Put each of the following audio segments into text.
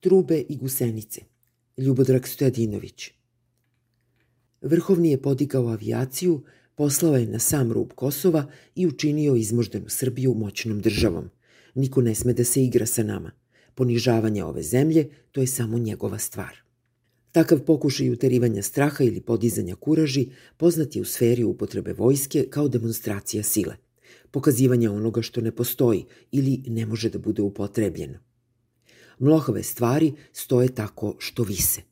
Trube i Gusenice, Ljubodrag Stojadinović. Vrhovni je podigao avijaciju, poslao je na sam rub Kosova i učinio izmoždenu Srbiju moćnom državom. Niko ne sme da se igra sa nama. Ponižavanje ove zemlje, to je samo njegova stvar. Takav pokušaj uterivanja straha ili podizanja kuraži poznat je u sferi upotrebe vojske kao demonstracija sile, pokazivanja onoga što ne postoji ili ne može da bude upotrebljeno. Mlohove stvari stoje tako što vise.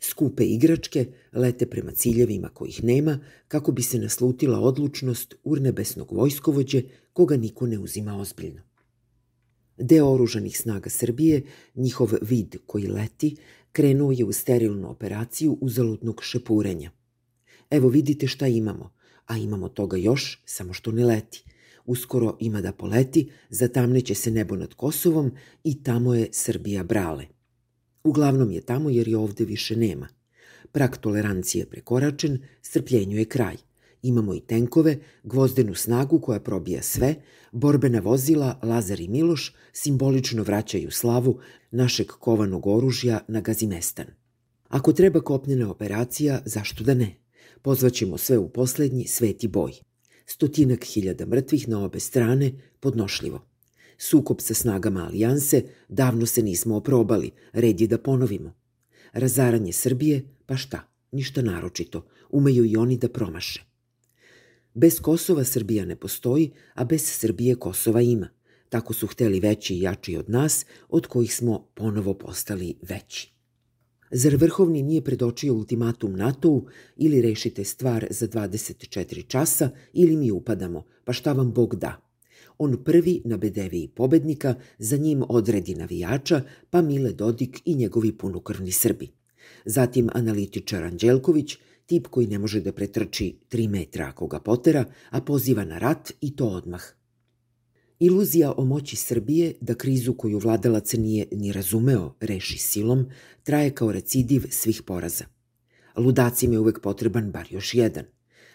Skupe igračke lete prema ciljevima kojih nema kako bi se naslutila odlučnost urnebesnog vojskovođe koga niko ne uzima ozbiljno. Deo oružanih snaga Srbije, njihov vid koji leti, krenuo je u sterilnu operaciju uzaludnog šepurenja. Evo vidite šta imamo, a imamo toga još, samo što ne leti. Uskoro ima da poleti, zatamneće se nebo nad Kosovom i tamo je Srbija brale. Uglavnom je tamo jer je ovde više nema. Prak tolerancije je prekoračen, strpljenju je kraj. Imamo i tenkove, gvozdenu snagu koja probija sve, borbena vozila Lazar i Miloš simbolično vraćaju slavu našeg kovanog oružja na Gazimestan. Ako treba kopnena operacija, zašto da ne? Pozvaćemo sve u poslednji sveti boj. Stotinak hiljada mrtvih na obe strane, podnošljivo. Sukop sa snagama alijanse, davno se nismo oprobali, red je da ponovimo. Razaranje Srbije, pa šta, ništa naročito, umeju i oni da promaše. Bez Kosova Srbija ne postoji, a bez Srbije Kosova ima. Tako su hteli veći i jači od nas, od kojih smo ponovo postali veći. Zar Vrhovni nije predočio ultimatum NATO-u ili rešite stvar za 24 časa ili mi upadamo, pa šta vam Bog da? On prvi na bedeviji pobednika, za njim odredi navijača, pa Mile Dodik i njegovi punokrvni Srbi. Zatim analitičar Anđelković, tip koji ne može da pretrči 3 metra ako ga potera, a poziva na rat i to odmah. Iluzija o moći Srbije da krizu koju vladalac nije ni razumeo reši silom traje kao recidiv svih poraza. Ludacima je uvek potreban bar još jedan.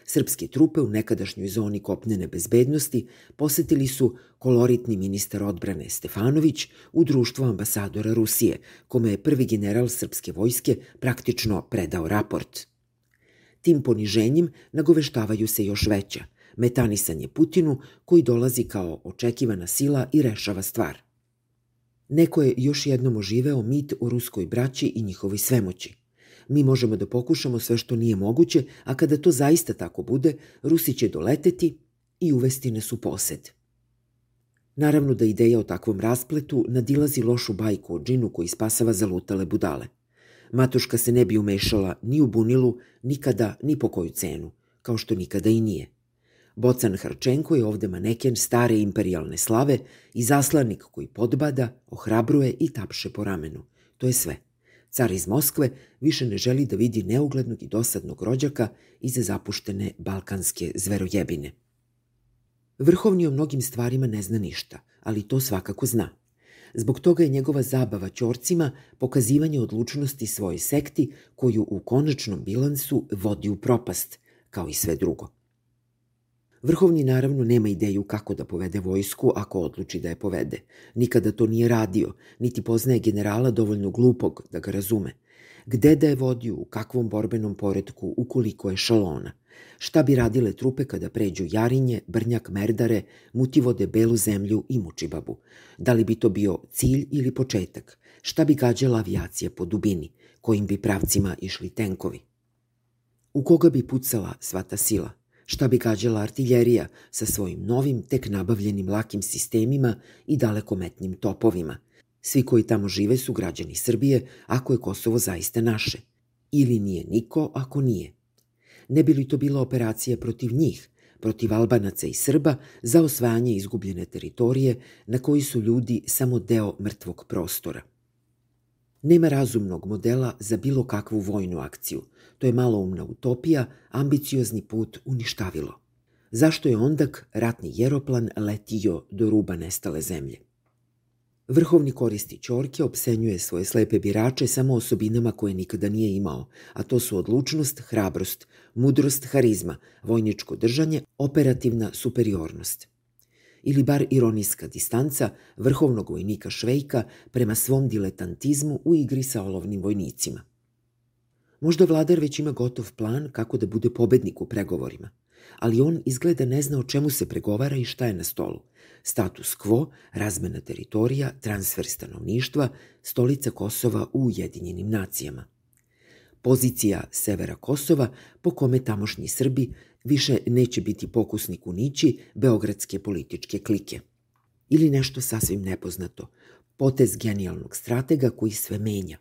Srpske trupe u nekadašnjoj zoni kopnene bezbednosti posetili su koloritni ministar odbrane Stefanović u društvu ambasadora Rusije, kome je prvi general srpske vojske praktično predao raport – Tim poniženjem nagoveštavaju se još veća, metanisanje Putinu koji dolazi kao očekivana sila i rešava stvar. Neko je još jednom oživeo mit o ruskoj braći i njihovoj svemoći. Mi možemo da pokušamo sve što nije moguće, a kada to zaista tako bude, Rusi će doleteti i uvesti nas u posed. Naravno da ideja o takvom raspletu nadilazi lošu bajku o džinu koji spasava zalutale budale – Matuška se ne bi umešala ni u bunilu, nikada, ni po koju cenu, kao što nikada i nije. Bocan Harčenko je ovde maneken stare imperialne slave i zaslanik koji podbada, ohrabruje i tapše po ramenu. To je sve. Car iz Moskve više ne želi da vidi neuglednog i dosadnog rođaka iza zapuštene balkanske zverojebine. Vrhovni o mnogim stvarima ne zna ništa, ali to svakako zna – Zbog toga je njegova zabava ćorcima pokazivanje odlučnosti svoje sekti koju u konačnom bilansu vodi u propast, kao i sve drugo. Vrhovni naravno nema ideju kako da povede vojsku ako odluči da je povede. Nikada to nije radio, niti poznaje generala dovoljno glupog da ga razume. Gde da je vodio, u kakvom borbenom poredku, ukoliko je šalona. Šta bi radile trupe kada pređu Jarinje, Brnjak, Merdare, Mutivode, Belu zemlju i Mučibabu? Da li bi to bio cilj ili početak? Šta bi gađala avijacija po dubini, kojim bi pravcima išli tenkovi? U koga bi pucala sva ta sila? Šta bi gađala artiljerija sa svojim novim, tek nabavljenim lakim sistemima i dalekometnim topovima? Svi koji tamo žive su građani Srbije, ako je Kosovo zaista naše. Ili nije niko ako nije ne bi li to bila operacija protiv njih, protiv Albanaca i Srba za osvajanje izgubljene teritorije na koji su ljudi samo deo mrtvog prostora. Nema razumnog modela za bilo kakvu vojnu akciju. To je maloumna utopija, ambiciozni put uništavilo. Zašto je ondak ratni jeroplan letio do ruba nestale zemlje? Vrhovni koristi Ćorke obsenjuje svoje slepe birače samo osobinama koje nikada nije imao, a to su odlučnost, hrabrost, mudrost, harizma, vojničko držanje, operativna superiornost. Ili bar ironijska distanca vrhovnog vojnika Švejka prema svom diletantizmu u igri sa olovnim vojnicima. Možda vladar već ima gotov plan kako da bude pobednik u pregovorima, ali on izgleda ne zna o čemu se pregovara i šta je na stolu. Status quo, razmena teritorija, transfer stanovništva, stolica Kosova u Ujedinjenim nacijama. Pozicija severa Kosova po kome tamošnji Srbi više neće biti pokusnik u nići beogradske političke klike. Ili nešto sasvim nepoznato, potez genijalnog stratega koji sve menja.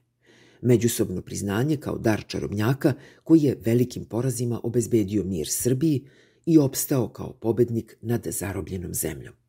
Međusobno priznanje kao dar čarobnjaka koji je velikim porazima obezbedio mir Srbiji i opstao kao pobednik nad zarobljenom zemljom.